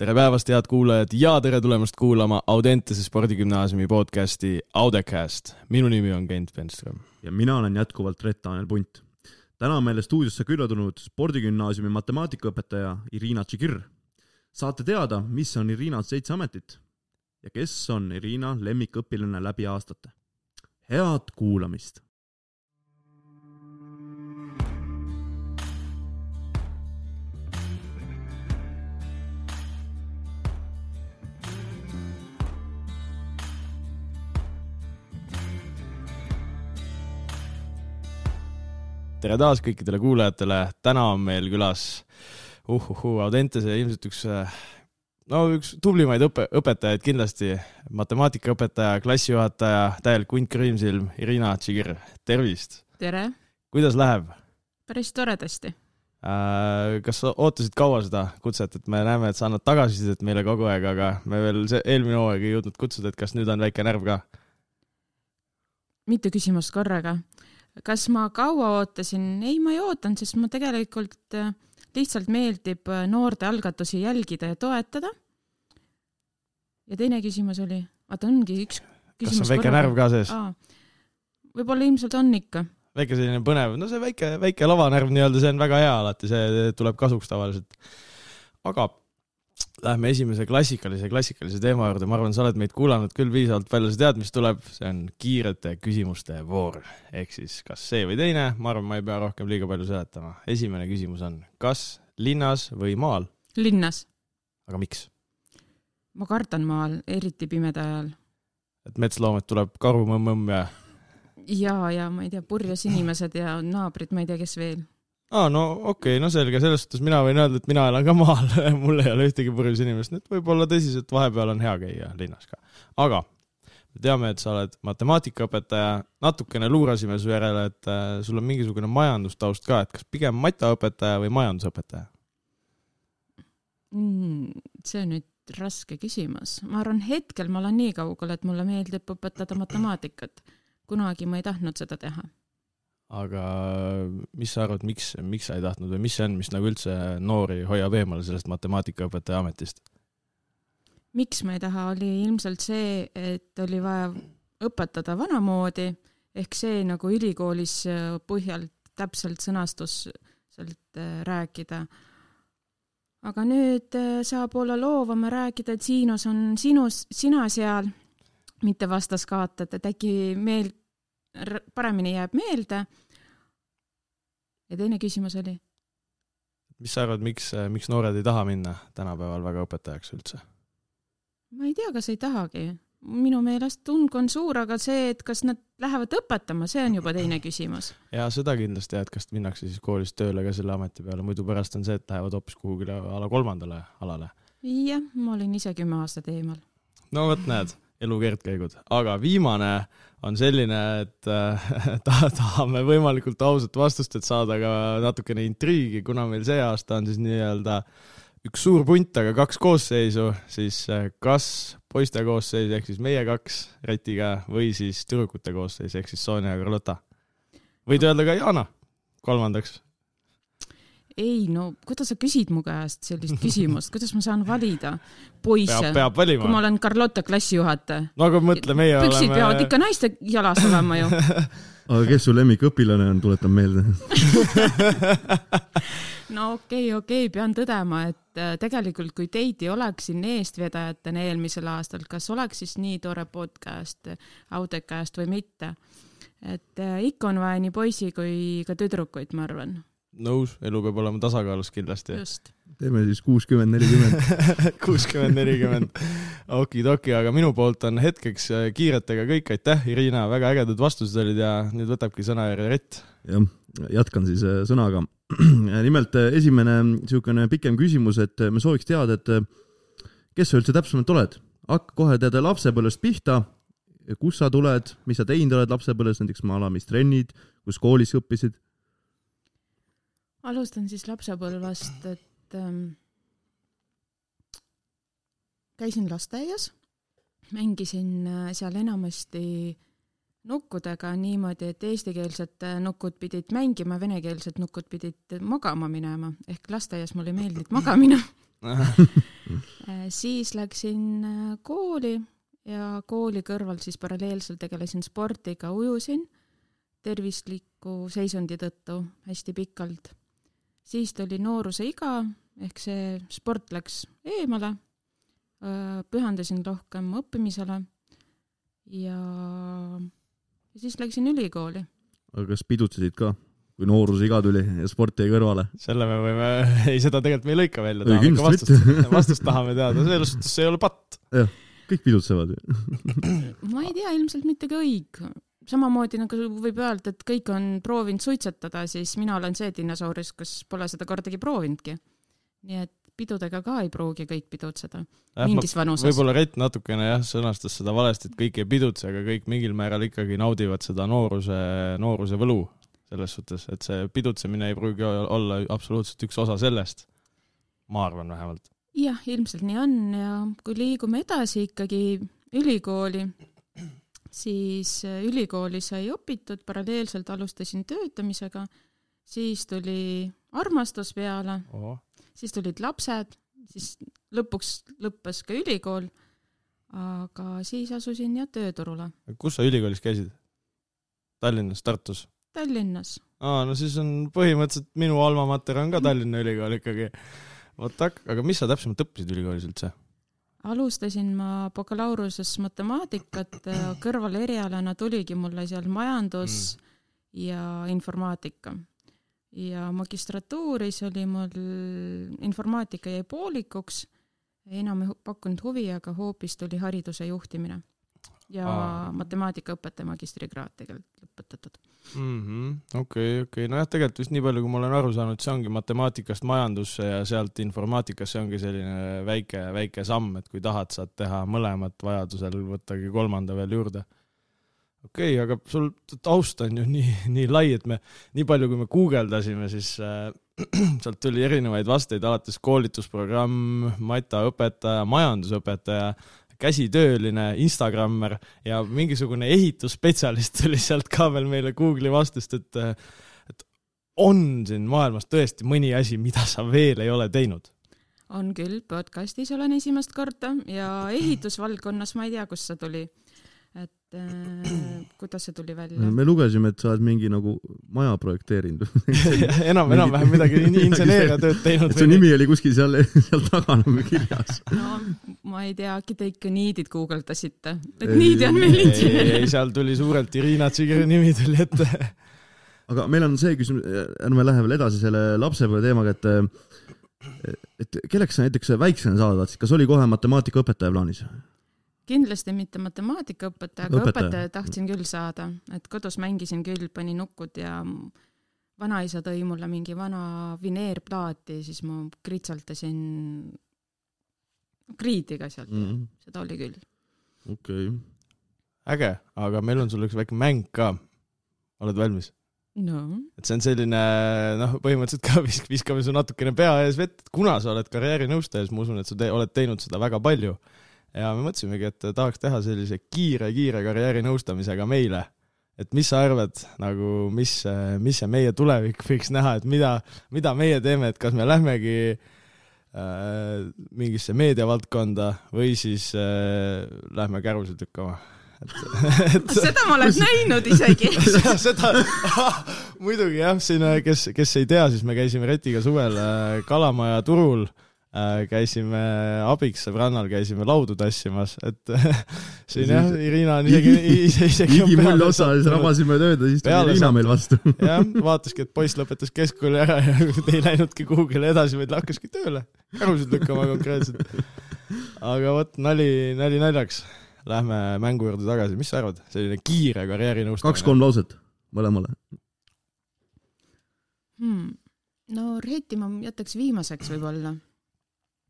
tere päevast, head kuulajad ja tere tulemast kuulama Audentese spordigümnaasiumi podcasti Audecast. minu nimi on Kent Penström. ja mina olen jätkuvalt Rett-Tanel Punt. täna on meile stuudiosse külla tulnud spordigümnaasiumi matemaatikaõpetaja Irina Tšigir. saate teada, mis on Irina seitse ametit ja kes on Irina lemmikõpilane läbi aastate. head kuulamist tere taas kõikidele kuulajatele, täna on meil külas uhuhuu, Audentese ilmselt üks, no üks tublimaid õpe, õpetajaid kindlasti, matemaatikaõpetaja, klassijuhataja, täielik hunt kriimsilm, Irina Tšigir, tervist! tere! kuidas läheb? päris toredasti äh,. kas sa ootasid kaua seda kutset, et me näeme, et sa annad tagasisidet meile kogu aeg, aga me veel see eelmine hooaeg ei jõudnud kutsuda, et kas nüüd on väike närv ka? mitu küsimust korraga kas ma kaua ootasin? ei, ma ei ootanud, sest ma tegelikult äh, lihtsalt meeldib äh, noorte algatusi jälgida ja toetada. ja teine küsimus oli, vaata ongi üks kas on väike korraga. närv ka sees? võib-olla ilmselt on ikka. väike selline põnev, no see väike, väike lavanärv nii-öelda, see on väga hea alati, see tuleb kasuks tavaliselt. aga Lähme esimese klassikalise, klassikalise teema juurde, ma arvan, sa oled meid kuulanud küll piisavalt palju, sa tead, mis tuleb, see on kiirete küsimuste voor. ehk siis kas see või teine, ma arvan, ma ei pea rohkem liiga palju seletama. esimene küsimus on, kas linnas või maal? linnas. aga miks? ma kardan maal, eriti pimeda ajal. et metsloomed tuleb karumõmm-mõmm ja? ja, ja ma ei tea, purjus inimesed ja naabrid, ma ei tea, kes veel aa, no okei okay,, no selge, selles suhtes mina võin öelda, et mina elan ka maal mul ei ole ühtegi purjus inimest, nii et võib-olla tõsiselt vahepeal on hea käia linnas ka. aga me teame, et sa oled matemaatikaõpetaja, natukene luurasime su järele, et äh, sul on mingisugune majandustaust ka, et kas pigem mataõpetaja või majandusõpetaja mm,? see on nüüd raske küsimus. ma arvan, hetkel ma olen nii kaugel, et mulle meeldib õpetada matemaatikat. kunagi ma ei tahtnud seda teha aga mis sa arvad, miks, miks sa ei tahtnud või mis see on, mis nagu üldse noori hoiab eemale sellest matemaatikaõpetaja ametist? miks ma ei taha, oli ilmselt see, et oli vaja õpetada vanamoodi, ehk see nagu ülikoolis põhjalt täpselt sõnastus sealt äh, rääkida. aga nüüd äh, saab olla loovam ja rääkida, et siinus on sinus, sina seal, mitte vastaskaated, et äkki meil paremini jääb meelde. ja teine küsimus oli? mis sa arvad, miks, miks noored ei taha minna tänapäeval väga õpetajaks üldse? ma ei tea, kas ei tahagi. minu meelest tung on suur, aga see, et kas nad lähevad õpetama, see on juba teine küsimus. ja seda kindlasti jah, et kas minnakse siis koolist tööle ka selle ameti peale, muidu pärast on see, et lähevad hoopis kuhugile ala kolmandale alale. jah, ma olin ise kümme aastat eemal. no vot, näed elu keerdkäigud, aga viimane on selline, et äh, ta, tahame võimalikult ausat vastust, et saada ka natukene intriigi, kuna meil see aasta on siis nii-öelda üks suur punt, aga kaks koosseisu, siis äh, kas poiste koosseis ehk siis meie kaks Retiga või siis tüdrukute koosseis ehk siis Sonja ja Carlota. võid öelda ka Jana kolmandaks ei no kuidas sa küsid mu käest sellist küsimust, kuidas ma saan valida poisse, kui ma olen Carlotta klassijuhataja? no aga mõtle, meie püksid oleme. püksid peavad ikka naiste jalas olema ju aga kes su lemmikõpilane on, tuletan meelde no okei okay,, okei okay,, pean tõdema, et äh, tegelikult kui teid ei oleks siin eestvedajatena eelmisel aastal, kas oleks siis nii tore podcast Audecast või mitte. et äh, ikka on vaja nii poisi kui ka tüdrukuid, ma arvan nõus, elu peab olema tasakaalus kindlasti. teeme siis kuuskümmend, nelikümmend. kuuskümmend, nelikümmend. okidoki, aga minu poolt on hetkeks äh, kiiretega kõik, aitäh, Irina, väga ägedad vastused olid ja nüüd võtabki sõna järje Rett. jah, jätkan siis äh, sõnaga. nimelt äh, esimene niisugune pikem küsimus, et me sooviks teada, et kes sa üldse täpsemalt oled? hakka kohe teada lapsepõlvest pihta, kust sa tuled, mis sa teinud oled lapsepõlves, näiteks maala, mis trennid, kus koolis õppisid alustan siis lapsepõlvest, et ähm, käisin lasteaias, mängisin äh, seal enamasti nukkudega niimoodi, et eestikeelsed äh, nukud pidid mängima, venekeelsed nukud pidid magama minema, ehk lasteaias mulle ei meeldinud magamine Äh, siis läksin kooli ja kooli kõrval siis paralleelselt tegelesin spordiga, ujusin tervisliku seisundi tõttu hästi pikalt. Siis tuli nooruse iga ehk see sport läks eemale, pühendasin rohkem õppimisele ja, ja siis läksin ülikooli. aga kas pidutsesid ka, kui nooruse iga tuli ja sport jäi kõrvale? selle me võime, ei seda tegelikult me ei lõika välja, tahame ikka vastust, vastust tahame teada, selles suhtes see ei ole patt. jah, kõik pidutsevad ju ma ei tea, ilmselt mitte kõik samamoodi nagu võib öelda, et kõik on proovinud suitsetada, siis mina olen see dinosaurus, kes pole seda kordagi proovinudki. nii et pidudega ka ei pruugi kõik pidutseda äh, mingis vanuses. võib-olla Rett natukene jah, sõnastas seda valesti, et kõik ei pidutse, aga kõik mingil määral ikkagi naudivad seda nooruse, nooruse võlu. selles suhtes, et see pidutsemine ei pruugi olla absoluutselt üks osa sellest. ma arvan vähemalt. jah, ilmselt nii on ja kui liigume edasi ikkagi ülikooli, siis äh, ülikooli sai õpitud, paralleelselt alustasin töötamisega, siis tuli armastus peale oh siis tulid lapsed, siis lõpuks lõppes ka ülikool, aga siis asusin jah tööturule. kus sa ülikoolis käisid? Tallinnas, Tartus? Tallinnas. aa, no siis on põhimõtteliselt minu alma mater on ka Tallinna Ülikool ikkagi. vot aga mis sa täpsemalt õppisid ülikoolis üldse? Alustasin ma bakalaureuse matemaatikat, kõrvalerialana tuligi mulle seal majandus mm. ja informaatika ja magistratuuris oli mul informaatika jäi poolikuks, enam ei pakkunud huvi, aga hoopis tuli hariduse juhtimine ja Aa. matemaatikaõpetaja magistrikraad tegelikult lõpetatud mm. okei, okei, nojah, tegelikult vist nii palju, kui ma olen aru saanud, see ongi matemaatikast majandusse ja sealt informaatikasse ongi selline väike, väike samm, et kui tahad, saad teha mõlemat, vajadusel võttagi kolmanda veel juurde okei okay,, aga sul taust on ju nii, nii lai, et me, nii palju, kui me guugeldasime, siis äh, sealt tuli erinevaid vasteid, alates koolitusprogramm, mataõpetaja, majandusõpetaja, käsitööline, Instagrammer ja mingisugune ehitusspetsialist tuli sealt ka veel meile Google'i vastust, et, et on siin maailmas tõesti mõni asi, mida sa veel ei ole teinud? on küll, podcastis olen esimest korda ja ehitusvaldkonnas ma ei tea, kust see tuli et äh, kuidas see tuli välja? me lugesime, et sa oled mingi nagu maja projekteerinud enam, enam-vähem midagi inseneeriatööd teinud. su nimi oli kuskil seal, seal taga nagu kirjas. no ma ei tea, äkki te ikka niidid guugeldasite, et niidi on meil insener. ei, seal tuli suurelt Irina Tsigeri nimi tuli ette. Aga meil on see küsimus, ärme lähe veel edasi selle lapsepõlve teemaga, et et kelleks sa näiteks väiksena saada tahtsid, kas oli kohe matemaatikaõpetaja plaanis? kindlasti mitte matemaatikaõpetaja, aga õpetaja, õpetaja tahtsin küll saada, et kodus mängisin küll, panin nukud ja vanaisa tõi mulle mingi vana vineerplaati, siis ma kritsaldasin kriidiga sealt mm, -hmm. seda oli küll. okei okay.. äge, aga meil on sulle üks väike mäng ka. oled valmis? no. et see on selline, noh, põhimõtteliselt ka visk-, viskame su natukene pea ees vett, kuna sa oled karjäärinõustaja, siis ma usun, et sa te oled teinud seda väga palju ja me mõtlesimegi, et tahaks teha sellise kiire-kiire karjäärinõustamisega meile. et mis sa arvad, nagu mis, mis see meie tulevik võiks näha, et mida, mida meie teeme, et kas me lähmegi äh, mingisse meediavaldkonda või siis äh, lähme kärusid lükkama et, et seda ma olen näinud isegi. Seda, muidugi jah, siin, kes, kes ei tea, siis me käisime Retiga suvel äh, Kalamaja turul. äh, Äh, käisime abiks sõbrannal, käisime laudu tassimas, et siin jah, Irina on isegi, ise, isegi higi mulje otsa ja siis rabasime tööd ja siis tuli Irina meil vastu. jah, vaataski, et poiss lõpetas keskkooli ära ja ei läinudki kuhugile edasi, vaid hakkaski tööle, karusid lükkama konkreetselt. aga vot, nali, nali naljaks. Lähme mängu juurde tagasi, mis sa arvad, selline kiire karjäärinõustamine? kaks-kolm lauset mõlemale hmm.. no Reeti ma jätaks viimaseks võib-olla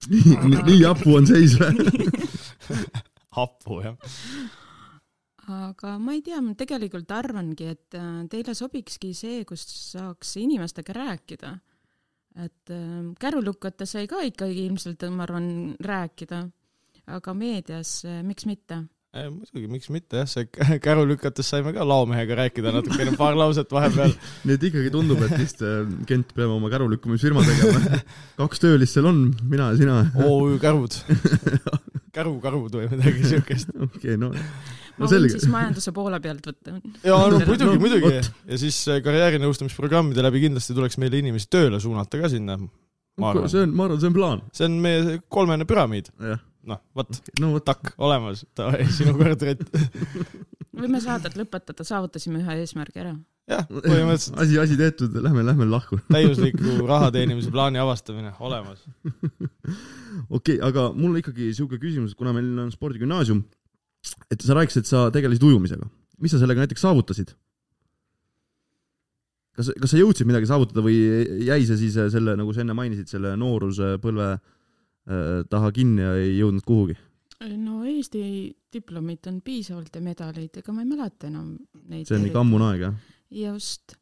nii hapu on seis või? hapu, jah. aga ma ei tea, ma tegelikult arvangi, et äh, teile sobikski see, kus saaks inimestega rääkida. et äh, kärulukata sai ka ikkagi ilmselt, ma arvan, rääkida, aga meedias, äh, miks mitte muidugi, miks mitte jah, see käru lükates saime ka laomehega rääkida natukene, paar lauset vahepeal. nii et ikkagi tundub, et vist äh, Kent peab oma kärulükkamisfirma tegema. kaks töölist seal on, mina ja sina. OÜ Kärud. kärukarud või midagi siukest. okei, no ma No võin selge. siis majanduse poole pealt võtta. jaa, no muidugi No, no,, muidugi ja siis äh, karjäärinõustamisprogrammide läbi kindlasti tuleks meile inimesi tööle suunata ka sinna. ma see on, ma arvan, see on plaan. see on meie kolmene püramiid. jah, noh, vot, no vot, takk, olemas, sinu kord, Rett. võime saadet lõpetada, saavutasime ühe eesmärgi ära. jah, põhimõtteliselt asi, asi tehtud, lähme, lähme lahku. täiusliku raha teenimise plaani avastamine olemas. okei okay,, aga mul on ikkagi siuke küsimus, et kuna meil on spordigümnaasium, et sa rääkisid, et sa tegelesid ujumisega, mis sa sellega näiteks saavutasid? kas, kas sa jõudsid midagi saavutada või jäi see siis äh, selle, nagu sa enne mainisid, selle nooruspõlve äh, taha kinni ja ei jõudnud kuhugi? no Eesti diplomit on piisavalt ja medaleid, ega ma ei mäleta enam neid. see on ikka ammune aeg, jah? just,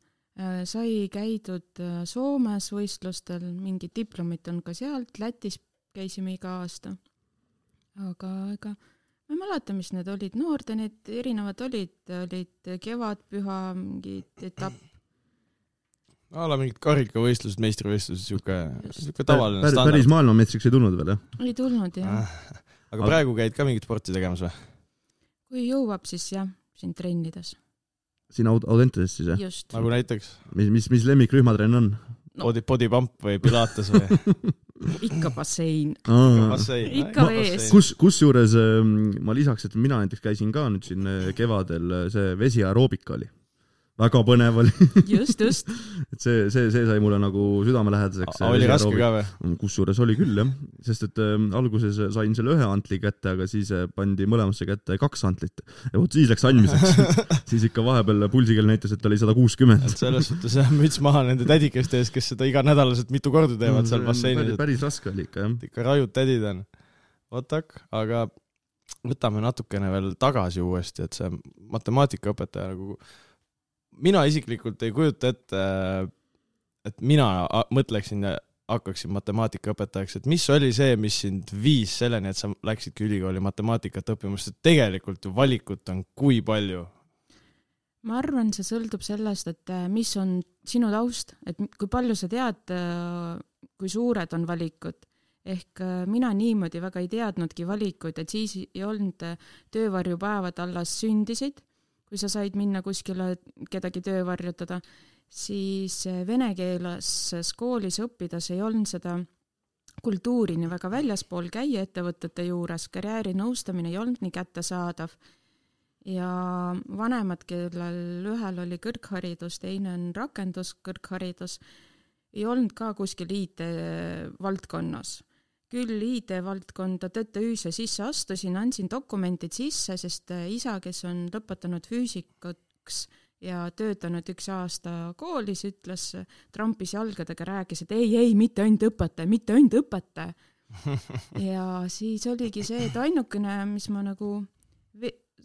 sai käidud äh, Soomes võistlustel, mingid diplomid on ka sealt, Lätis käisime iga aasta. aga ega ma ei mäleta, mis need olid, noorte need erinevad olid, olid kevadpüha mingid etapp, a la mingid karikavõistlused, meistrivõistlused, siuke, siuke tavaline päris, päris standard. maailmameistriks ei tulnud veel, jah? ei tulnud jah. aga praegu käid ka mingit sporti tegemas või? kui jõuab, siis jah, siin trennides, siin Aud-, Audentases siis, jah? nagu näiteks mis, mis, mis lemmikrühmatrenn on? No. body, body pump või pilates või? ikka bassein. bassein. Ikka vees. kus, kusjuures ähm, ma lisaks, et mina näiteks käisin ka nüüd siin äh, kevadel, see vesiaeroobika oli. Väga põnev oli, just, just. et see, see, see sai mulle nagu südamelähedaseks. oli raske ka või? kusjuures oli küll jah, sest et ähm, alguses sain selle ühe antli kätte, aga siis äh, pandi mõlemasse kätte kaks antlit ja vot siis läks andmiseks. siis ikka vahepeal pulsikell näitas, et oli sada kuuskümmend. et selles suhtes jah, müts maha nende tädikeste ees, kes seda iganädalaselt mitu korda teevad seal basseinis, et päris raske oli ikka jah. ikka rajud tädid on. vatak, aga võtame natukene veel tagasi uuesti, et see matemaatikaõpetaja nagu, mina isiklikult ei kujuta ette, et mina mõtleksin hakkaksin matemaatikaõpetajaks, et mis oli see, mis sind viis selleni, et sa läksidki ülikooli matemaatikat õppima, sest tegelikult ju valikut on kui palju. ma arvan, see sõltub sellest, et äh, mis on sinu taust, et kui palju sa tead, kui suured on valikud. ehk äh, mina niimoodi väga ei teadnudki valikuid, et siis ei olnud äh, töövarjupäevad alles sündisid, kui sa said minna kuskile kedagi töövarjutada, siis äh, venekeelses koolis õppides ei olnud seda kultuuri nii väga väljaspool käia ettevõtete juures, karjäärinõustamine ei olnud nii kättesaadav ja vanemad, kellel ühel oli kõrgharidus, teine on rakenduskõrgharidus, ei olnud ka kuskil IT valdkonnas. Küll IT valdkonda TTÜ-sse sisse astusin, andsin dokumendid sisse, sest äh, isa, kes on lõpetanud füüsikaks ja töötanud üks aasta koolis, ütles, trampis jalgadega, rääkis, et ei, ei, mitte ainult õpetaja, mitte ainult õpetaja. ja siis oligi see, et ainukene, mis ma nagu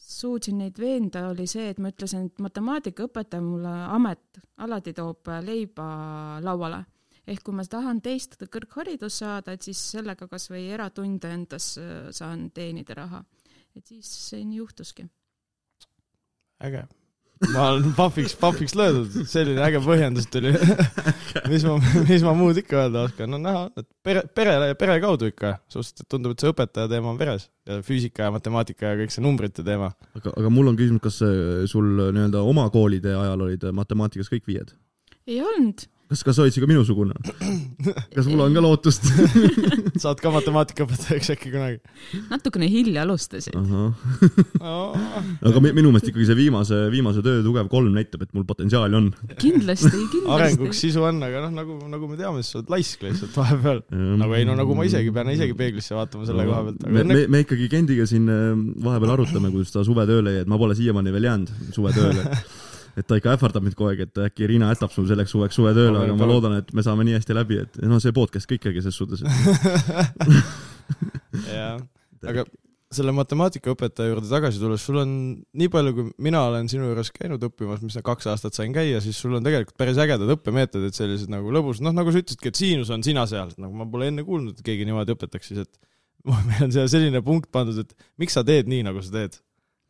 suutsin neid veenda, oli see, et ma ütlesin, et matemaatikaõpetaja mulle amet alati toob leiba lauale. Ehk kui ma tahan teist kõrgharidust saada, et siis sellega kasvõi eratunde endas äh, saan teenida raha. et siis see nii juhtuski. äge. ma olen pahviks, pahviks löödud, selline äge põhjendus tuli. mis ma, mis ma muud ikka öelda oskan, no näha, et pere, pere, pere kaudu ikka, sest tundub, et see õpetaja teema on veres ja füüsika ja matemaatika ja kõik see numbrite teema. aga, aga mul on küsimus, kas äh, sul nii-öelda oma koolide ajal olid äh, matemaatikas kõik viied? ei olnud, kas, kas sa olid siuke minusugune? kas mul on ka lootust? saad ka matemaatikaõpetajaks äkki kunagi? natukene hilja alustasin. aga mi- minu meelest ikkagi see viimase, viimase töö tugev kolm näitab, et mul potentsiaali on. kindlasti, arenguks kindlasti. sisu on, aga noh, nagu, nagu me teame, siis sa oled laisk lihtsalt vahepeal. nagu ei no nagu ma isegi pean isegi peeglisse vaatama selle koha pealt, me, aga me me ikkagi Kendiga siin äh, vahepeal arutame, kuidas ta suvetööle jäi, et ma pole siiamaani veel jäänud suvetööle. et ta ikka ähvardab mind kogu aeg, et äkki Riina jätab sul selleks suveks suvetööle, aga ma loodan, et me saame nii hästi läbi, et no see podcast ka ikkagi ses suhtes, jah, aga selle matemaatikaõpetaja juurde tagasi tulles, sul on nii palju, kui mina olen sinu juures käinud õppimas, mis kaks aastat sain käia, siis sul on tegelikult päris ägedad õppemeetodid, sellised nagu lõbusad, noh nagu sa ütlesidki, et siinus on sina seal, nagu ma pole enne kuulnud, et keegi niimoodi õpetaks siis, et meil on siia selline punkt pandud, et miks sa teed nii, nagu sa teed.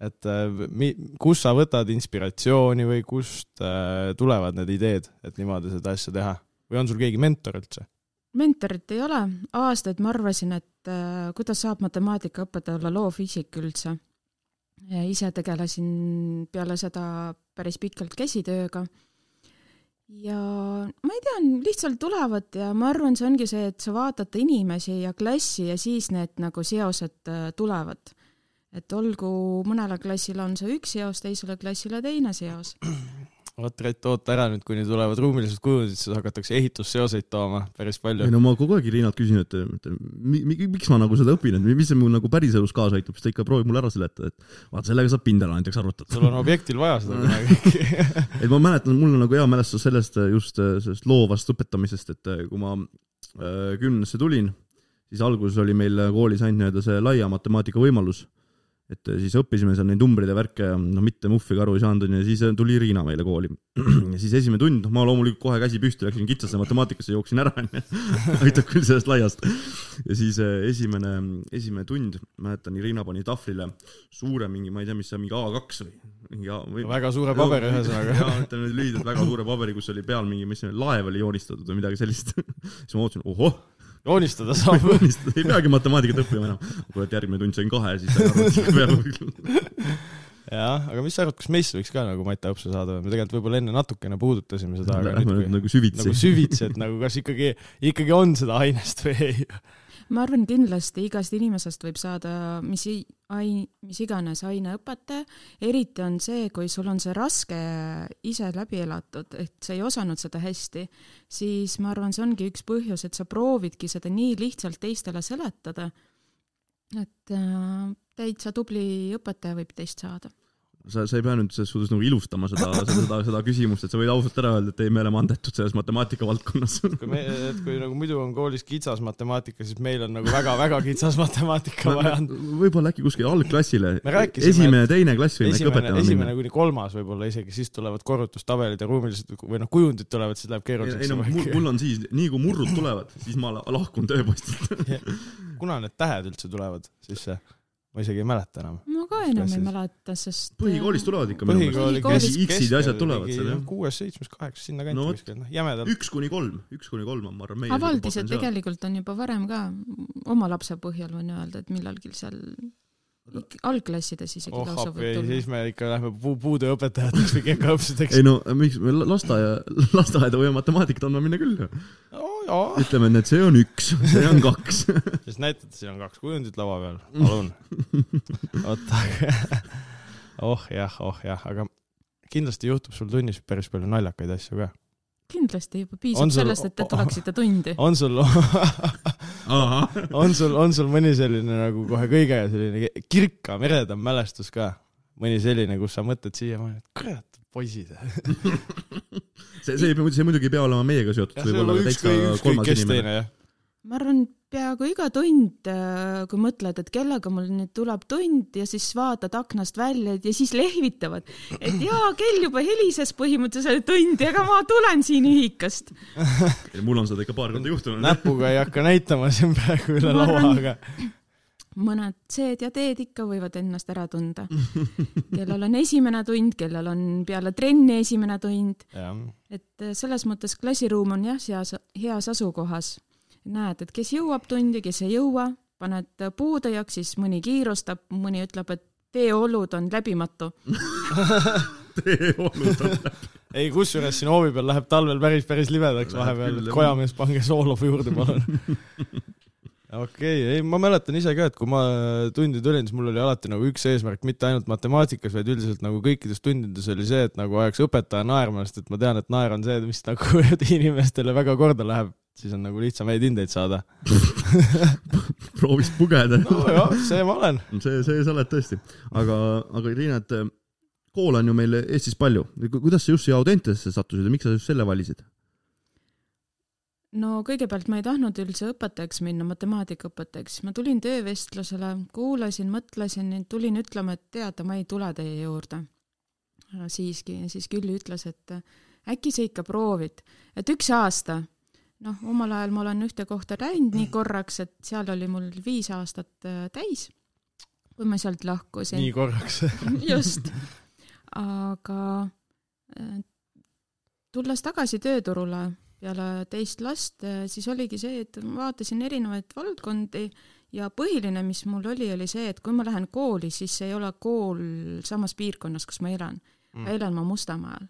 Et äh, mi-, kust sa võtad inspiratsiooni või kust äh, tulevad need ideed, et niimoodi seda asja teha? või on sul keegi mentor üldse? mentorit ei ole, aastaid ma arvasin, et äh, kuidas saab matemaatikaõpetaja olla loovfisik üldse. ise tegelesin peale seda päris pikalt käsitööga ja ma ei tea, lihtsalt tulevad ja ma arvan, see ongi see, et sa vaatad inimesi ja klassi ja siis need nagu seosed äh, tulevad. Et olgu, mõnele klassile on see üks seos, teisele klassile teine seos vot Rett, oota ära nüüd, kuni tulevad ruumilised kujundid, siis hakatakse ehitusseoseid tooma päris palju. ei no ma kogu aeg Riinalt küsin, et, et mi, mi, miks ma nagu seda õpin, et mis see mul nagu päriselus kaasa aitab, siis ta ikka proovib mulle ära seletada, et vaata, sellega saab pindala näiteks arvutada. sul on objektil vaja seda kunagi et ma mäletan, mul on nagu hea mälestus sellest just sellest loovast õpetamisest, et kui ma äh, kümnesse tulin, siis alguses oli meil koolis ainult nii-öelda see laia matemaatika võimalus et äh, siis õppisime seal neid numbreid ja värke ja noh, mitte muhvigi aru ei saanud, onju, ja siis äh, tuli Riina meile kooli. ja siis esimene tund, noh, ma loomulikult kohe käsi püsti, läksin kitsasse matemaatikasse, jooksin ära, onju. aitab küll sellest laiast. ja siis äh, esimene, esimene tund, mäletan, Riina pani tahvlile suure mingi, ma ei tea, mis see on, mingi A2 või mingi A või... väga suure paberi ühesõnaga. jaa, ütleme lühidalt, väga suure paberi, kus oli peal mingi, mis see laev oli joonistatud või midagi sellist siis ma mõtlesin, ohoh joonistada saab. Joonistada, ei peagi matemaatikat õppima enam. kurat, järgmine tund sain kahe, siis sain aru, et peab jah, aga mis sa arvad, kas meist võiks ka nagu matjaõpse saada või? Me tegelikult võib-olla enne natukene puudutasime seda, aga Lähme nüüd nagu süvitsi. nagu süvitsi, et nagu kas ikkagi, ikkagi on seda ainest või ei ma arvan, kindlasti igast inimesest võib saada mis ai-, mis iganes aineõpetaja, eriti on see, kui sul on see raske ise läbi elatud, et sa ei osanud seda hästi, siis ma arvan, see ongi üks põhjus, et sa proovidki seda nii lihtsalt teistele seletada, et äh, täitsa tubli õpetaja võib teist saada sa, sa ei pea nüüd selles suhtes nagu ilustama seda, seda, seda küsimust, et sa võid ausalt ära öelda, et ei, me oleme andetud selles matemaatika valdkonnas. kui me, et kui nagu muidu on koolis kitsas matemaatika, siis meil on nagu väga-väga kitsas matemaatika vaja. võib-olla äkki kuskil algklassile, esimene, teine klass võime äkki õpetama minna. esimene kuni kolmas võib-olla isegi, siis tulevad korrutustabelid ja ruumilised või noh, kujundid tulevad, siis läheb keeruliseks. ei no mul, mul on siis, nii kui murrud tulevad, siis ma lahkun tööpostilt kuna need tähed üldse tulevad sisse? Ma isegi ei mäleta enam. ma ka enam ei mäleta, sest põhikoolis tulevad ikka minu meelest. X-id ja asjad tulevad seal jah. kuues, seitsmes, kaheksas, sinna kanti no, kuskil, noh jämedalt. üks kuni kolm, üks kuni kolm on, ma arvan, meie avaldised tegelikult on juba varem ka, oma lapse põhjal võin öelda, et millalgi seal algklassides isegi oh, lausa võib tulla. siis me ikka lähme puu, puudeõpetajateks või kekaõpsideks. ei no miks me lasteaia, lasteaeda võime matemaatikat andma minna küll ju oh,. ütleme, et see on üks, see on kaks siis näitad, siin on kaks kujundit laua peal, palun. oota, oh jah, oh jah, aga kindlasti juhtub sul tunnis päris palju naljakaid asju ka kindlasti juba piisab sul, sellest, et te tuleksite tundi. on sul on sul, on sul mõni selline nagu kohe kõige selline kirkam, eredam mälestus ka? mõni selline, kus sa mõtled siiamaani, et kurat, poisid see, see see muidugi ei pea olema meiega seotud, võib olla täitsa kolmas inimene. Ma arvan, peaaegu iga tund, äh, kui mõtled, et kellega mul nüüd tuleb tund ja siis vaatad aknast välja ja siis lehvitavad, et jaa, kell juba helises põhimõtteliselt tundi, aga ma tulen siin ühikast. mul on seda ikka paar korda juhtunud. näpuga ei hakka näitama siin praegu üle laua, aga mõned C-d ja D-d ikka võivad ennast ära tunda. kellel on esimene tund, kellel on peale trenni esimene tund. et selles mõttes klassiruum on jah, heas, heas asukohas näed, et kes jõuab tundi, kes ei jõua, paned puudujaks, siis mõni kiirustab, mõni ütleb, et teeolud on läbimatu. Teeolud on läbimatu. ei, kusjuures siin hoovi peal läheb talvel päris, päris libedaks vahepeal, kojamees, pange soolov juurde, palun. Okei okay,, ei ma mäletan ise ka, et kui ma tundi tulin, siis mul oli alati nagu üks eesmärk, mitte ainult matemaatikas, vaid üldiselt nagu kõikides tundides oli see, et nagu ajaks õpetaja naerma, sest et ma tean, et naer on see, mis nagu inimestele väga korda läheb siis on nagu lihtsam häid hindeid saada prooviks pugeda. nojah, see ma olen. see, see sa oled tõesti. aga, aga Riina, et äh, koole on ju meil Eestis palju. kuidas sa just siia Audentesesse sattusid ja miks sa just selle valisid? no kõigepealt ma ei tahtnud üldse õpetajaks minna, matemaatikaõpetajaks, ma tulin töövestlusele, kuulasin, mõtlesin, tulin ütlema, et teate, ma ei tule teie juurde. siiski, ja siis Külli ütles, et äkki sa ikka proovid, et üks aasta noh, omal ajal ma olen ühte kohta läinud nii korraks, et seal oli mul viis aastat äh, täis. kui ma sealt lahkusin nii. korraks. just, aga äh, tulles tagasi tööturule peale teist last, siis oligi see, et ma vaatasin erinevaid valdkondi ja põhiline, mis mul oli, oli see, et kui ma lähen kooli, siis ei ole kool samas piirkonnas, kus ma elan mm.. elan ma Mustamaal.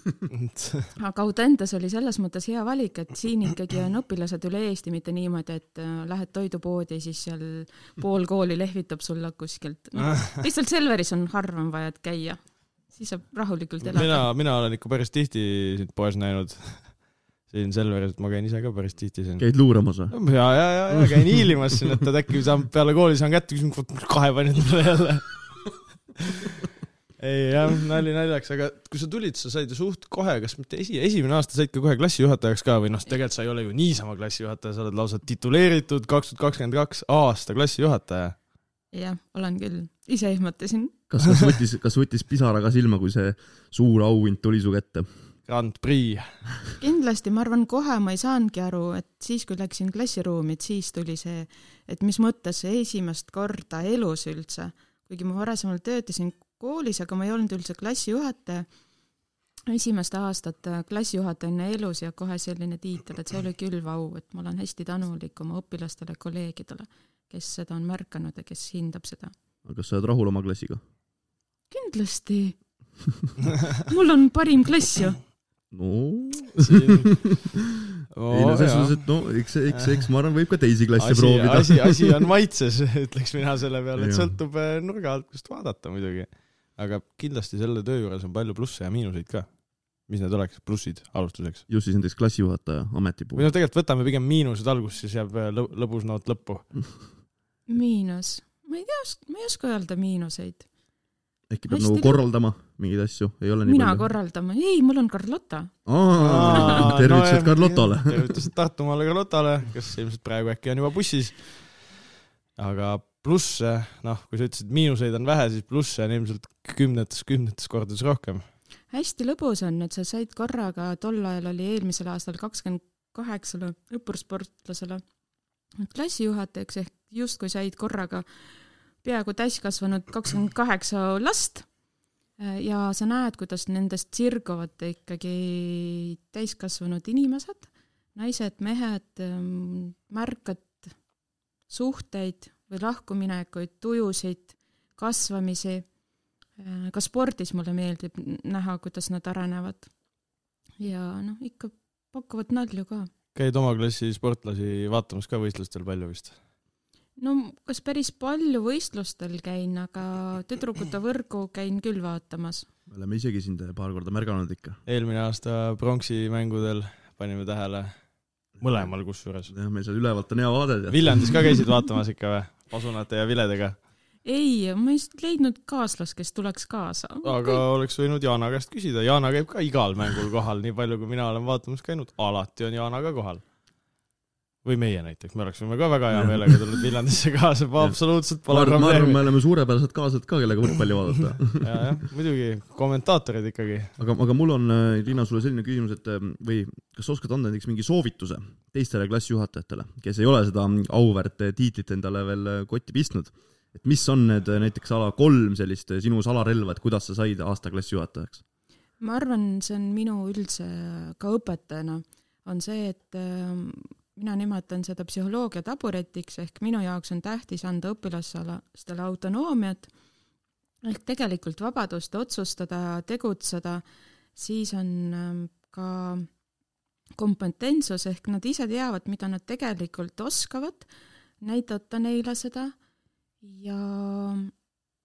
aga Audentes oli selles mõttes hea valik, et siin ikkagi on õpilased üle Eesti, mitte niimoodi, et äh, lähed toidupoodi siis seal pool kooli lehvitab sulle kuskilt no. lihtsalt Selveris on harvam vaja käia, siis saab rahulikult elada mina, mina olen ikka päris tihti sind poes näinud. siin Selveris, ma käin ise ka päris tihti siin. käid luuramas või? ja, ja, ja, ja käin hiilimas siin, et äkki saan peale kooli saan kätte, küsin, kahe panid mulle jälle. ei jah, nali naljaks, aga kui sa tulid, sa said ju suht kohe, kas mitte esi, esimene aasta said ka kohe klassijuhatajaks ka või noh, tegelikult sa ei ole ju niisama klassijuhataja, sa oled lausa tituleeritud kaks tuhat kakskümmend kaks aasta klassijuhataja. jah, olen küll, ise ehmatasin. kas, kas võttis, kas võttis pisara ka silma, kui see suur auhind tuli su kätte? Grand Prix. kindlasti, ma arvan, kohe ma ei saanudki aru, et siis, kui läksin klassiruumi, et siis tuli see, et mis mõttes see esimest korda elus üldse, kuigi ma varasemalt töötasin koolis, aga ma ei olnud üldse klassijuhataja. esimest aastat äh, klassijuhatajana elus ja kohe selline tiitel, et see oli küll vau, et ma olen hästi tänulik oma õpilastele, kolleegidele, kes seda on märganud ja kes hindab seda. aga kas sa oled rahul oma klassiga? kindlasti. mul on parim klass ju. no Oh, ei no selles suhtes, et no eks, eks, eks ma arvan, võib ka teisi klasse asi, proovida. asi, asi on maitses, ütleks mina selle peale, et sõltub äh, nurga alt, kust vaadata muidugi. Aga kindlasti selle töö juures on palju plusse ja miinuseid ka. mis need oleks, plussid alustuseks? just siis näiteks klassijuhataja ameti või puhul. noh, tegelikult võtame pigem miinused alguses, siis jääb äh, lõ- lõbus noot lõppu. miinus, ma ei tea, ma ei oska öelda miinuseid. äkki peab nagu korraldama mingeid asju, ei ole nii mina palju? korraldama, ei, mul on Carlotta. tervitused Carlotole. tervitused Tartumaale Carlotale, kes ilmselt praegu äkki on juba bussis. aga plusse, noh, kui sa ütlesid, miinuseid on vähe, siis plusse on ilmselt kümnetes, kümnetes kordades rohkem. hästi lõbus on, et sa said korraga, tol ajal oli eelmisel aastal kakskümmend kaheksale õppursportlasele klassijuhatajaks ehk justkui said korraga peaaegu täiskasvanud kakskümmend kaheksa last ja sa näed, kuidas nendest sirguvad ikkagi täiskasvanud inimesed, naised, mehed, märkad suhteid või lahkuminekuid, tujusid, kasvamisi. ka spordis mulle meeldib näha, kuidas nad arenevad. ja noh, ikka pakuvad nalju ka. käid oma klassi sportlasi vaatamas ka võistlustel palju vist? no kas päris palju võistlustel käin, aga tüdrukute võrgu käin küll vaatamas. me oleme isegi sind paar korda märganud ikka. eelmine aasta pronksimängudel panime tähele, mõlemal kusjuures. jah, meil seal ülevalt on hea vaade. Viljandis ka käisid vaatamas ikka või? Pasunate ja viledega? ei, ma ei leidnud kaaslast, kes tuleks kaasa. aga oleks võinud Jaana käest küsida, Jaana käib ka igal mängul kohal, nii palju kui mina olen vaatamas käinud, alati on Jaana ka kohal. Või meie näiteks, me oleksime ka väga hea meelega tulnud Viljandisse kaasa, absoluutselt ma pole arvan, ma arvan, probleemi me. oleme suurepärased kaaslased ka, kellega võrkpalli vaadata. ja, jah, muidugi, kommentaatorid ikkagi. aga, aga mul on, Liina, sulle selline küsimus, et äh, või kas sa oskad anda näiteks mingi soovituse teistele klassijuhatajatele, kes ei ole seda auväärt tiitlit endale veel äh, kotti pistnud, et mis on need äh, näiteks ala kolm sellist äh, sinu salarelva, et kuidas sa said aasta klassijuhatajaks? ma arvan, see on minu üldse ka õpetajana, on see, et äh, mina nimetan seda psühholoogia taburetiks ehk minu jaoks on tähtis anda õpilastele autonoomiat ehk tegelikult vabadust otsustada, tegutseda, siis on ähm, ka kompetentsus ehk nad ise teavad, mida nad tegelikult oskavad, näidata neile seda ja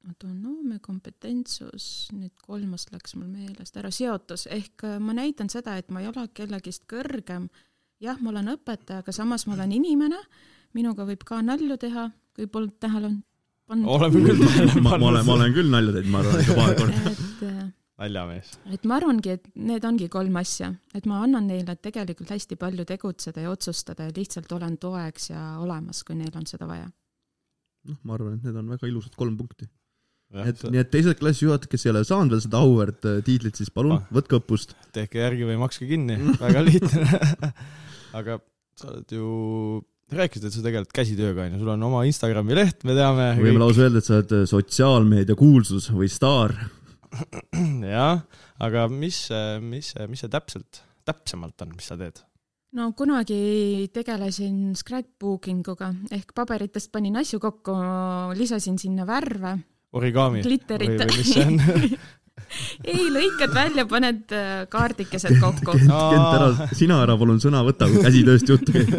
autonoomia, kompetentsus, nüüd kolmas läks mul meelest ära, seotus ehk äh, ma näitan seda, et ma ei ole kellegist kõrgem. jah, ma olen õpetaja, aga samas ma olen inimene, minuga võib ka nalju teha, kui polnud tähele pannud. oleme küll tähele ma, ma olen, ma pannud. olen küll nalja teinud, ma arvan, ikka paar korda. et, äh, naljamees. et ma arvangi, et need ongi kolm asja, et ma annan neile tegelikult hästi palju tegutseda ja otsustada ja lihtsalt olen toeks ja olemas, kui neil on seda vaja. noh, ma arvan, et need on väga ilusad kolm punkti. et, nii et teised klassijuhatajad, kes ei ole saanud veel seda auväärt äh, tiitlit, siis palun Ah. võtke õppust. tehke järgi või makske kinni, väga lihtne. aga sa oled ju rääkisid, et sa tegeled käsitööga onju, sul on oma Instagrami leht, me teame. võime lausa öelda, et sa oled sotsiaalmeedia kuulsus või staar. jah, aga mis, mis, mis see täpselt, täpsemalt on, mis sa teed? no kunagi tegelesin scrapbooking uga ehk paberitest panin asju kokku, lisasin sinna värve, origami? glitterit mis see on? ei, lõikad välja, paned äh, kaardikesed kokku. Kent, ära, sina ära palun sõna võta, kui käsitööst juttu käib.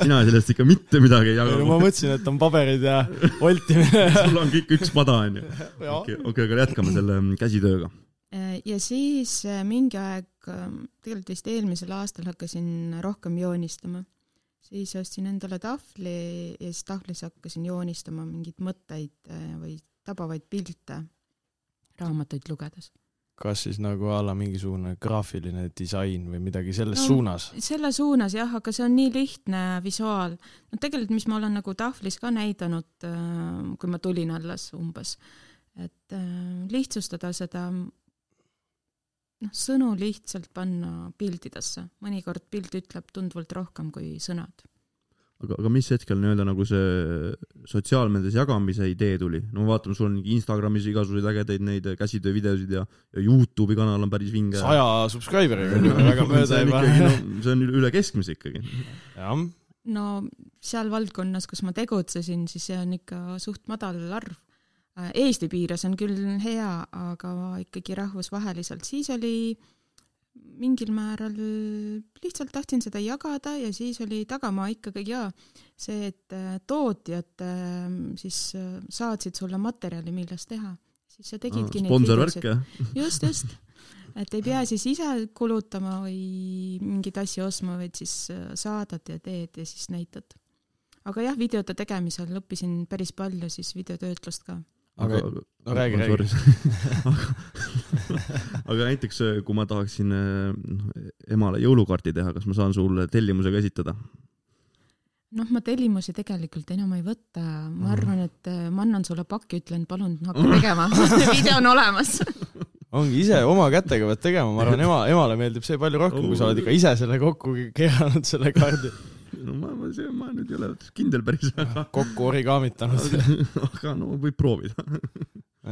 sina sellest ikka mitte midagi ei jaga. ma mõtlesin, et on paberid ja voltimine. sul on kõik üks pada onju. Okei, okei, aga jätkame selle mm, käsitööga. Äh, ja siis äh, mingi aeg, tegelikult vist eelmisel aastal hakkasin rohkem joonistama. Siis ostsin endale tahvli ja siis tahvlis hakkasin joonistama mingeid mõtteid äh, või tabavaid pilte raamatuid lugedes. kas siis nagu a la mingisugune graafiline disain või midagi selles No, suunas? selle suunas jah, aga see on nii lihtne visuaal. no tegelikult, mis ma olen nagu tahvlis ka näidanud, kui ma tulin alles umbes, et äh, lihtsustada seda, noh, sõnu lihtsalt panna pildidesse, mõnikord pilt ütleb tunduvalt rohkem kui sõnad. aga, aga mis hetkel nii-öelda nagu see sotsiaalmeedias jagamise idee tuli? no ma vaatan, sul on Instagramis igasuguseid ägedaid neid käsitöövideosid ja, ja Youtube'i kanal on päris vinge. saja subscriberiga, väga mööda see ei on ikkagi, pane. no see on üle keskmise ikkagi. jah, no seal valdkonnas, kus ma tegutsesin, siis see on ikka suht madal arv. Eesti piires on küll hea, aga ikkagi rahvusvaheliselt, siis oli mingil määral lihtsalt tahtsin seda jagada ja siis oli tagamaa ikkagi ja see, et äh, tootjad äh, siis äh, saatsid sulle materjali, millest teha, siis sa tegidki neid sponsorvärk jah? just, just. et ei pea siis ise kulutama või mingeid asju ostma, vaid siis äh, saadad ja teed ja siis näitad. aga jah, videote tegemisel õppisin päris palju siis videotöötlust ka. Aga no räägi, räägi. aga näiteks, kui ma tahaksin eh, noh, emale jõulukaarti teha, kas ma saan sulle tellimusega esitada? noh, ma tellimusi tegelikult enam ei võta, ma arvan, et äh, ma annan sulle pakki, ütlen palun hakka tegema, video on olemas. ongi ise oma kätega pead tegema, ma arvan, ema, emale meeldib see palju rohkem, kui sa oled ikka ise selle kokku keeranud, selle kaardi no ma, ma, see, ma nüüd ei ole kindel päris väga, kokku origamitanud. aga no võib proovida.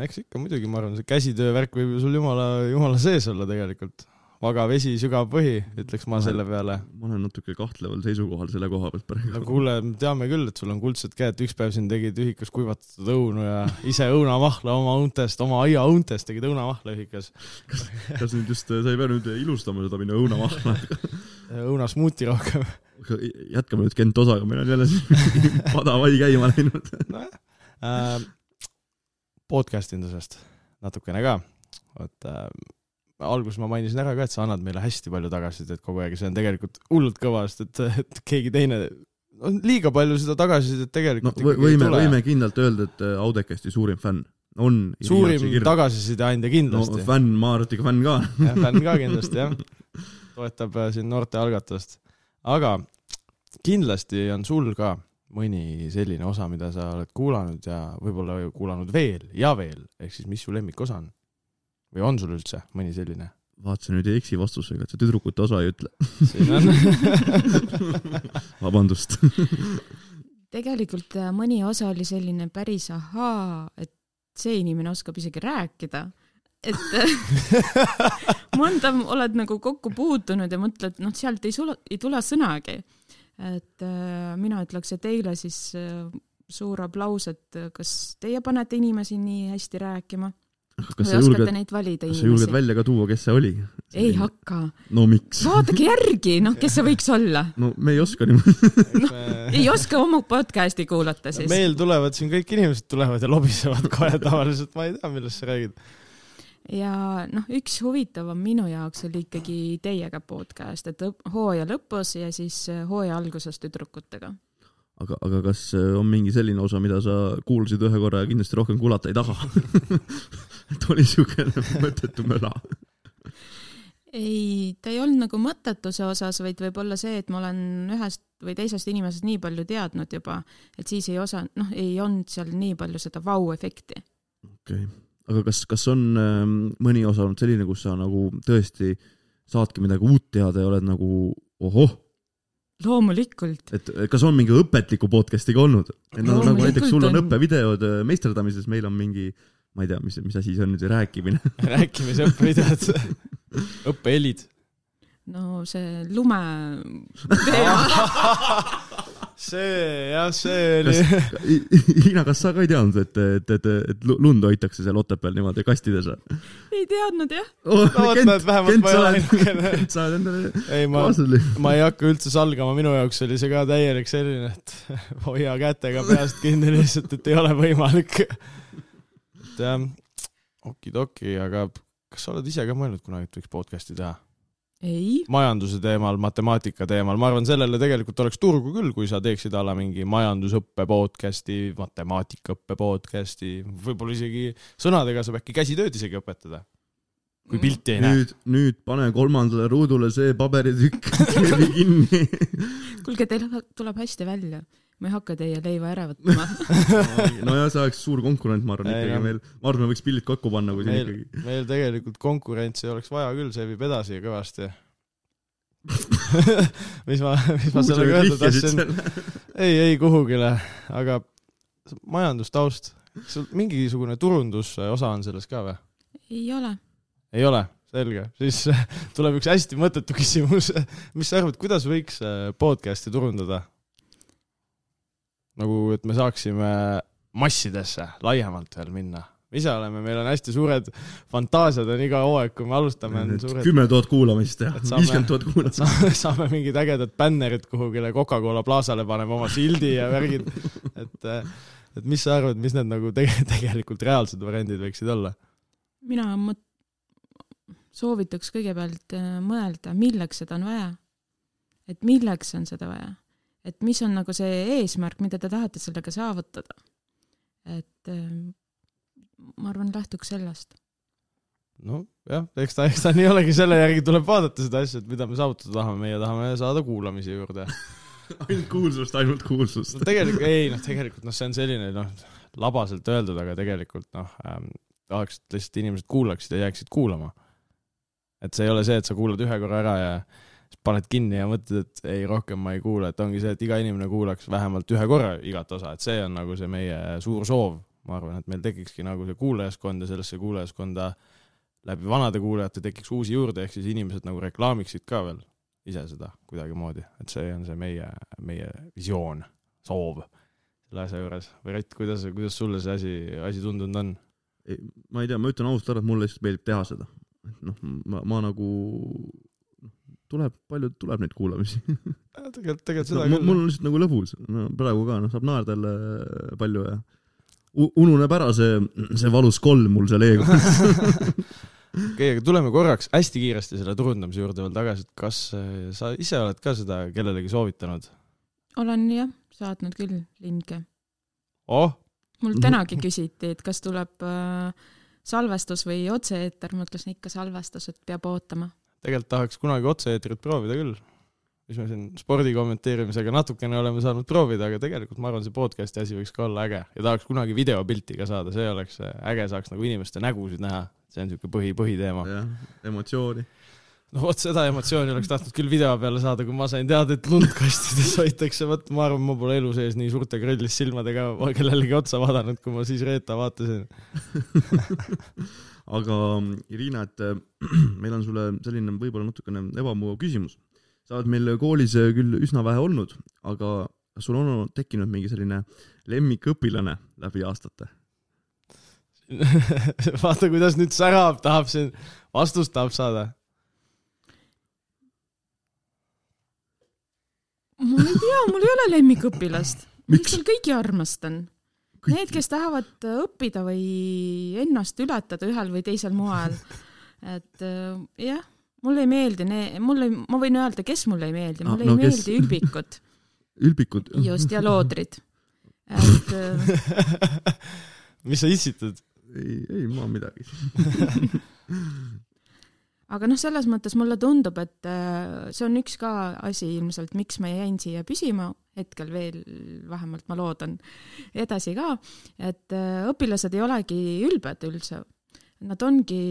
eks ikka muidugi, ma arvan, see käsitöövärk võib ju sul jumala, jumala sees olla tegelikult. vaga vesi, sügav põhi, ütleks ma selle peale. ma olen natuke kahtleval seisukohal selle koha pealt no praegu. kuule, me teame küll, et sul on kuldsed käed, üks päev siin tegid ühikas kuivatatud õunu ja ise õunamahla oma õuntest, oma aiaõuntest tegid õunamahla ühikas. kas nüüd just, sa ei pea nüüd ilustama seda minu õunamahla, õunasmuuti rohkem. Jätkame nüüd Kent osaga, meil on jälle siin padavai käima läinud. nojah äh,, podcast indusest natukene ka, vot äh, alguses ma mainisin ära ka, et sa annad meile hästi palju tagasisidet kogu aeg ja see on tegelikult hullult kõva, sest et, et keegi teine, on liiga palju seda tagasisidet no tegelikult ei võime, võime kindlalt öelda, et äh, Audecasti suurim fänn on. suurim. tagasiside andja no kindlasti. fänn, Maartiga fänn ka. jah, fänn ka kindlasti jah, toetab äh, siin noorte algatust. Aga kindlasti on sul ka mõni selline osa, mida sa oled kuulanud ja võib-olla kuulanud veel ja veel, ehk siis mis su lemmikosa on? või on sul üldse mõni selline? vaata, sa nüüd ei eksi vastusega, et sa tüdrukute osa ei ütle. siin on vabandust. tegelikult äh, mõni osa oli selline päris ahaa, et see inimene oskab isegi rääkida. Et mõnda oled nagu kokku puutunud ja mõtled, noh, sealt ei sula, ei tule sõnagi. et äh, mina ütleks, et eile siis äh, suur aplaus, et äh, kas teie panete inimesi nii hästi rääkima kas sa julged, neid valida kas sa julged välja ka tuua, kes see oli? ei. hakka, no miks? vaadake järgi, noh, kes see võiks olla. no me ei oska niimoodi. ei oska oma podcast'i kuulata siis. meil tulevad siin kõik inimesed tulevad ja lobisevad kohe tavaliselt, ma ei tea, millest sa räägid. Ja noh, üks huvitavam minu jaoks oli ikkagi teiega podcast, et hooaja lõpus ja siis äh, hooaja alguses tüdrukutega. aga, aga kas äh, on mingi selline osa, mida sa kuulsid ühe korra ja kindlasti rohkem kuulata ei taha? et oli siukene mõttetu möla. ei, ta ei olnud nagu mõttetuse osas, vaid võib-olla see, et ma olen ühest või teisest inimesest nii palju teadnud juba, et siis ei osa, noh, ei olnud seal nii palju seda vau-efekti. okei okay., aga kas, kas on ähm, mõni osa olnud selline, kus sa nagu tõesti saadki midagi uut teada ja oled nagu ohoh, loomulikult. et kas on mingi õpetliku podcast'i ka olnud? et noh, nagu näiteks sul on on. õppevideod äh, meisterdamises, meil on mingi, ma ei tea, mis, mis asi see on nüüd, rääkimine. rääkimise õppevideod, õppehelid. no see lume teema, see jah, see oli,, Hiina, kas sa ka ei teadnud, et, et, et, et lu- lund hoitakse seal Otepääl niimoodi kastides või ei teadnud jah. oh,? vaata, et vähemalt ma ei ole ainukene. Kent, sa oled endale ei ma, ma ei hakka üldse salgama, minu jaoks oli see ka täielik selline, et hoia kätega peast kinni lihtsalt, et ei ole võimalik. et jah, okidoki, aga kas sa oled ise ka mõelnud kunagi, et võiks podcast'i teha? ei, majanduse teemal, matemaatika teemal, ma arvan, sellele tegelikult oleks turgu küll, kui sa teeksid a la mingi majandusõppe podcast'i, matemaatikaõppe podcast'i, võib-olla isegi sõnadega saab äkki käsitööd isegi õpetada. kui pilti ei näe. nüüd, nüüd pane kolmandale ruudule see paberitükk, kleebi kinni. kuulge, teil tuleb hästi välja. Ma ei hakka teie leiva ära võtma. nojah, see oleks suur konkurent, ma arvan Ei, ikkagi noh. meil, ma arvan, me võiks pildid kokku panna, kui siin meil ikkagi,. meil tegelikult konkurentsi oleks vaja küll, see viib edasi kõvasti. mis ma, mis ma sellega öelda tahtsin? ei, ei kuhugile, aga majandustaust, sul mingisugune turundusosa on selles ka või? ei ole. ei ole, selge, siis tuleb üks hästi mõttetu küsimus. mis sa arvad, kuidas võiks äh, podcast'i turundada? nagu, et me saaksime massidesse laiemalt veel minna. ise oleme, meil on hästi suured fantaasiad on iga hooaeg, kui me alustame, on suured, kümme tuhat kuulamist ja viiskümmend tuhat kuulamist. saame, saame mingid ägedad bännerid kuhugile Coca-Cola plaasale paneme oma sildi ja värgid, et et mis sa arvad, mis need nagu tege-, tegelikult reaalsed variandid võiksid olla? mina mõt-, soovitaks kõigepealt äh, mõelda, milleks seda on vaja. et milleks on seda vaja. Et mis on nagu see eesmärk, mida te tahate sellega saavutada. et äh, ma arvan, lähtuks sellest. nojah, eks ta, eks ta nii olegi, selle järgi tuleb vaadata seda asja, et mida me saavutada tahame, meie tahame saada kuulamisi juurde. ainult kuulsust, ainult kuulsust no. tegelikult, ei noh, tegelikult noh, see on selline noh, labaselt öeldud, aga tegelikult noh ähm,, tahaks, et lihtsalt inimesed kuulaksid ja jääksid kuulama. et see ei ole see, et sa kuulad ühe korra ära ja siis paned kinni ja mõtled, et ei, rohkem ma ei kuula, et ongi see, et iga inimene kuulaks vähemalt ühe korra igat osa, et see on nagu see meie suur soov. ma arvan, et meil tekikski nagu see kuulajaskond ja sellesse kuulajaskonda läbi vanade kuulajate tekiks uusi juurde, ehk siis inimesed nagu reklaamiksid ka veel ise seda kuidagimoodi, et see on see meie, meie visioon, soov selle asja juures. või Rett, kuidas, kuidas sulle see asi, asi tundunud on? ma ei tea, ma ütlen ausalt ära, et mulle lihtsalt meeldib teha seda. et noh, ma, ma nagu, tuleb, palju tuleb neid kuulamisi. tegelikult, tegelikult seda mul küll. mul on lihtsalt nagu lõbus, no praegu ka, noh, saab naerda jälle palju ja u- ununeb ära see, see valus kolm mul seal eegonis. okei, aga tuleme korraks hästi kiiresti selle turundamise juurde veel tagasi, et kas äh, sa ise oled ka seda kellelegi soovitanud? olen jah, saatnud küll linke. oh, mul tänagi küsiti, et kas tuleb äh, salvestus või otse-eeter, ma ütlesin ikka salvestus, et peab ootama. Tegelikult tahaks kunagi otse-eetrit proovida küll. mis me siin spordi kommenteerimisega natukene oleme saanud proovida, aga tegelikult ma arvan, see podcast'i asi võiks ka olla äge ja tahaks kunagi videopilti ka saada, see oleks äh, äge, saaks nagu inimeste nägusid näha. see on niisugune põhi, põhiteema. jah, emotsiooni. no vot seda emotsiooni oleks tahtnud küll video peale saada, kui ma sain teada, et lund kastides hoitakse, vot ma arvan, ma pole elu sees nii suurte grillist silmadega kellelegi otsa vaadanud, kui ma siis Reeta vaatasin. aga Irina, et äh, meil on sulle selline võib-olla natukene ebamugav küsimus. sa oled meil koolis äh, küll üsna vähe olnud, aga kas sul on tekkinud mingi selline lemmikõpilane läbi aastate? vaata, kuidas nüüd särab, tahab siin, vastust tahab saada. ma ei tea, mul ei ole lemmikõpilast. Miks? miks ma kõiki armastan? Need, kes tahavad äh, õppida või ennast ületada ühel või teisel moel. et äh, jah, mulle ei meeldi, mulle, ma võin öelda, kes mulle ei meeldi, Ah, mulle no ei kes? meeldi ülbikud ülbikud? just ja loodrid. et äh, mis sa issitad? ei, ei ma midagi. Aga noh, selles mõttes mulle tundub, et äh, see on üks ka asi ilmselt, miks ma jäin siia püsima, hetkel veel vähemalt ma loodan edasi ka, et äh, õpilased ei olegi ülbed üldse. Nad ongi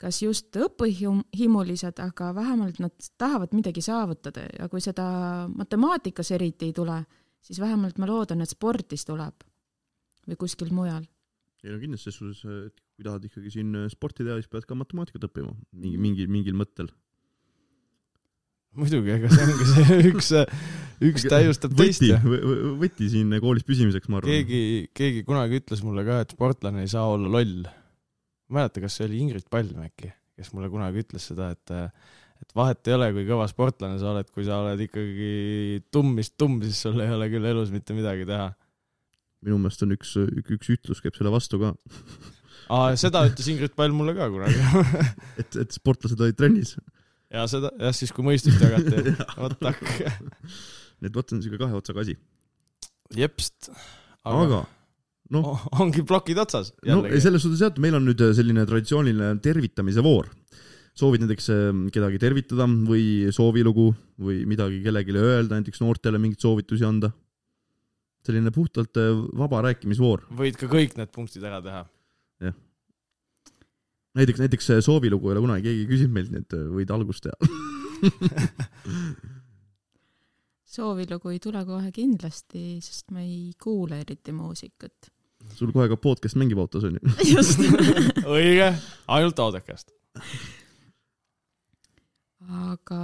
kas just õpihimulised, aga vähemalt nad tahavad midagi saavutada ja kui seda matemaatikas eriti ei tule, siis vähemalt ma loodan, et spordis tuleb või kuskil mujal. Ei no kindlasti selles suhtes, et kui tahad ikkagi siin sporti teha, siis pead ka matemaatikat õppima mingi, mingi, mingil mõttel. muidugi, ega see ongi see üks, üks täiustab teist võti siin koolis püsimiseks, ma arvan. keegi, keegi kunagi ütles mulle ka, et sportlane ei saa olla loll. ma ei mäleta, kas see oli Ingrid Palm äkki, kes mulle kunagi ütles seda, et et vahet ei ole, kui kõva sportlane sa oled, kui sa oled ikkagi tummist tumm, siis sul ei ole küll elus mitte midagi teha. Minu meelest on üks, üks ütlus käib selle vastu ka, aa, seda ütles Ingrid Palm mulle ka kunagi. et, et sportlased olid trennis. ja seda, jah, siis kui mõistust jagati, vot tak. nii et vot see on siuke kahe otsaga asi. jepst. aga noh, ongi plokid otsas no ei, selles suhtes jah, et meil on nüüd selline traditsiooniline tervitamise voor. soovid näiteks äh, kedagi tervitada või soovilugu või midagi kellelegi öelda, näiteks noortele mingeid soovitusi anda. Selline puhtalt äh, vaba rääkimisvoor. võid ka kõik need punktid ära teha. näiteks, näiteks äh, soovilugu ei ole kunagi keegi küsinud meilt, nii et äh, võid algust teha. soovilugu ei tule kohe kindlasti, sest ma ei kuule eriti muusikat. sul kohe ka podcast mängib autos onju. just. õige, ainult Audekast. aga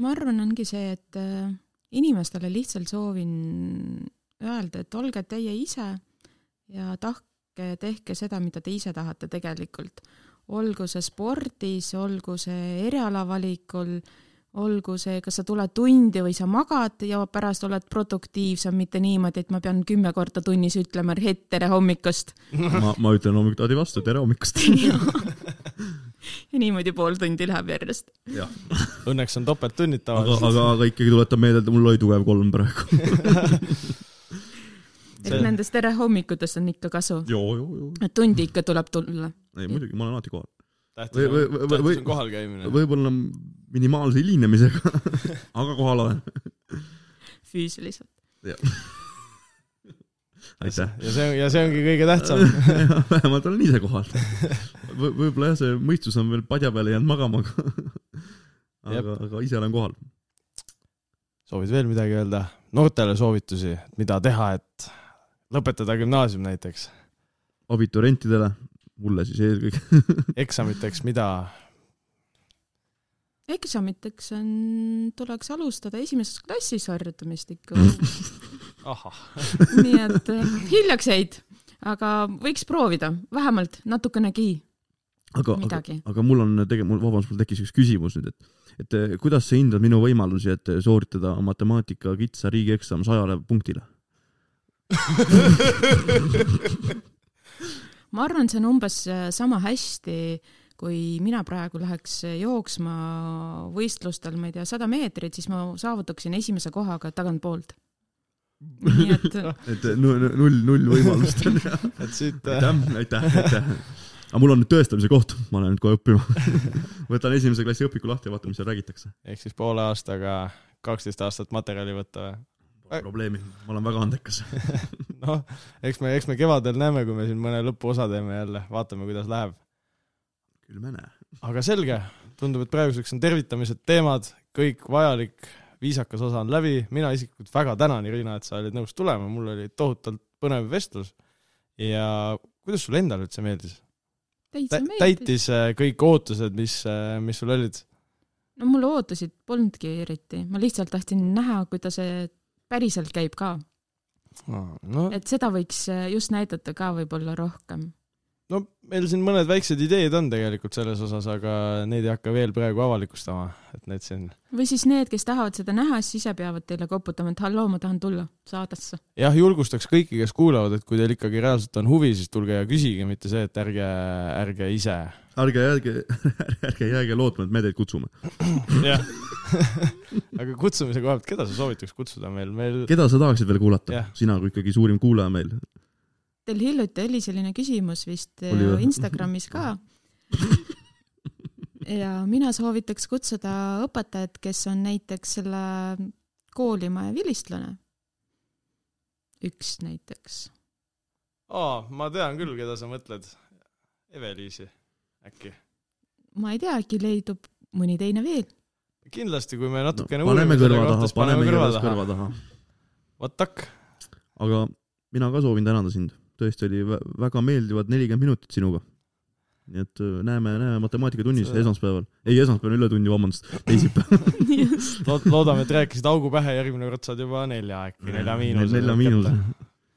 ma arvan, ongi see, et inimestele lihtsalt soovin öelda, et olge teie ise ja tahke, tehke seda, mida te ise tahate tegelikult. olgu see spordis, olgu see erialavalikul, olgu see, kas sa tuled tundi või sa magad ja pärast oled produktiivsem, mitte niimoodi, et ma pean kümme korda tunnis ütlema et tere hommikust. ma, ma ütlen hommikuti vastu, tere hommikust. ja niimoodi pool tundi läheb järjest. jah, Õnneks on topelttunnid aga, tavaliselt. aga, aga ikkagi tuletan meelde, et mul oli tugev kolm praegu. et nendest tere hommikutest on ikka kasu. joo, joo, joo. et tundi ikka tuleb tulla. ei muidugi, ma olen alati kohal. tähtis on tähtis on kohal käimine. võib-olla minimaalse hilinemisega, aga kohal olen. füüsiliselt. aitäh. ja see, ja see ongi kõige tähtsam. vähemalt olen ise kohal v. võib-olla jah, see mõistus on veel padja peale jäänud magama, aga, aga, aga ise olen kohal. soovid veel midagi öelda? noortele soovitusi, mida teha, et lõpetada gümnaasium näiteks, abiturientidele, mulle siis eelkõige. eksamiteks, mida, eksamiteks on, tuleks alustada esimeses klassis harjutamist ikka. nii et äh, hiljaks jäid, aga võiks proovida, vähemalt natukenegi aga, aga, midagi. aga mul on tegelikult, mul, vabandust, mul tekkis üks küsimus nüüd, et et eh, kuidas sa hindad minu võimalusi, et sooritada matemaatika kitsa riigieksam sajale punktile? ma arvan, see on umbes sama hästi, kui mina praegu läheks jooksma võistlustel, ma ei tea, sada meetrit, siis ma saavutaksin esimese kohaga tagantpoolt. Nii et et nu- nu- null, null võimalust on jah. et siit äh, aitäh, aitäh, aitäh. aga mul on nüüd tõestamise koht, ma lähen nüüd kohe õppima. võtan esimese klassi õpiku lahti ja vaatan, mis seal räägitakse. ehk siis poole aastaga kaksteist aastat materjali võtta või? Probleemi, ma olen väga andekas. noh, eks me, eks me kevadel näeme, kui me siin mõne lõpuosa teeme jälle, vaatame, kuidas läheb. küll me näe. aga selge, tundub, et praeguseks on tervitamised, teemad, kõik vajalik, viisakas osa on läbi, mina isiklikult väga tänan, Irina, et sa olid nõus tulema, mul oli tohutult põnev vestlus. ja kuidas sulle endale üldse meeldis? täitsa meeldis. täitis äh, kõik ootused, mis, mis sul olid? no mul ootusid polnudki eriti, ma lihtsalt tahtsin näha, kuidas see päriselt käib ka, no, et seda võiks äh, just näidata ka võib-olla rohkem. No meil siin mõned väiksed ideed on tegelikult selles osas, aga neid ei hakka veel praegu avalikustama, et need siin või siis need, kes tahavad seda näha, siis ise peavad teile koputama, et halloo, ma tahan tulla saatesse. jah, julgustaks kõiki, kes kuulavad, et kui teil ikkagi reaalselt on huvi, siis tulge ja küsige, mitte see, et ärge, ärge ise. ärge jääge, ärge jääge lootma, et me teid kutsume. jah. aga kutsumise koha pealt, keda sa soovitaks kutsuda meil, meil keda sa tahaksid veel kuulata sina kui ikkagi suurim kuulaja meil. Teil hiljuti oli selline küsimus vist äh, Oli või? Instagramis ka. ja mina soovitaks kutsuda õpetajat, kes on näiteks selle koolimaja vilistlane. üks näiteks. aa, ma tean küll, keda sa mõtled. Eve-Liisi, äkki? ma ei tea, äkki leidub mõni teine veel. kindlasti, kui me natukene no, paneme kõrva taha paneme kõrva taha. What tak? aga mina ka soovin tänada sind, tõesti oli vä- väga meeldivad nelikümmend minutit sinuga. nii et näeme, näeme matemaatikatunnis See- esmaspäeval, ei esmaspäeval ületunni, vabandust, teisipäeval. loodame, et rääkisid augu pähe, järgmine kord saad juba nelja äkki, nelja miinus. nelja miinus.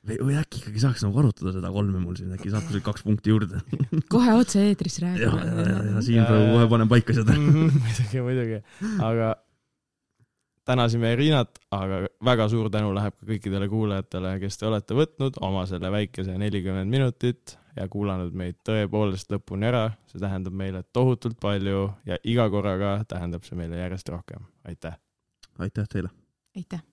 või, või äkki ikkagi saaks nagu arutada seda kolme mul siin, äkki saab kuskilt kaks punkti juurde. kohe otse-eetris ja, ja, ja, ja räägime. siin Ja, praegu ja. kohe panen paika seda. muidugi, muidugi, aga tänasime Riinat, aga väga suur tänu läheb ka kõikidele kuulajatele, kes te olete võtnud oma selle väikese nelikümmend minutit ja kuulanud meid tõepoolest lõpuni ära. see tähendab meile tohutult palju ja iga korraga tähendab see meile järjest rohkem. aitäh! aitäh teile. aitäh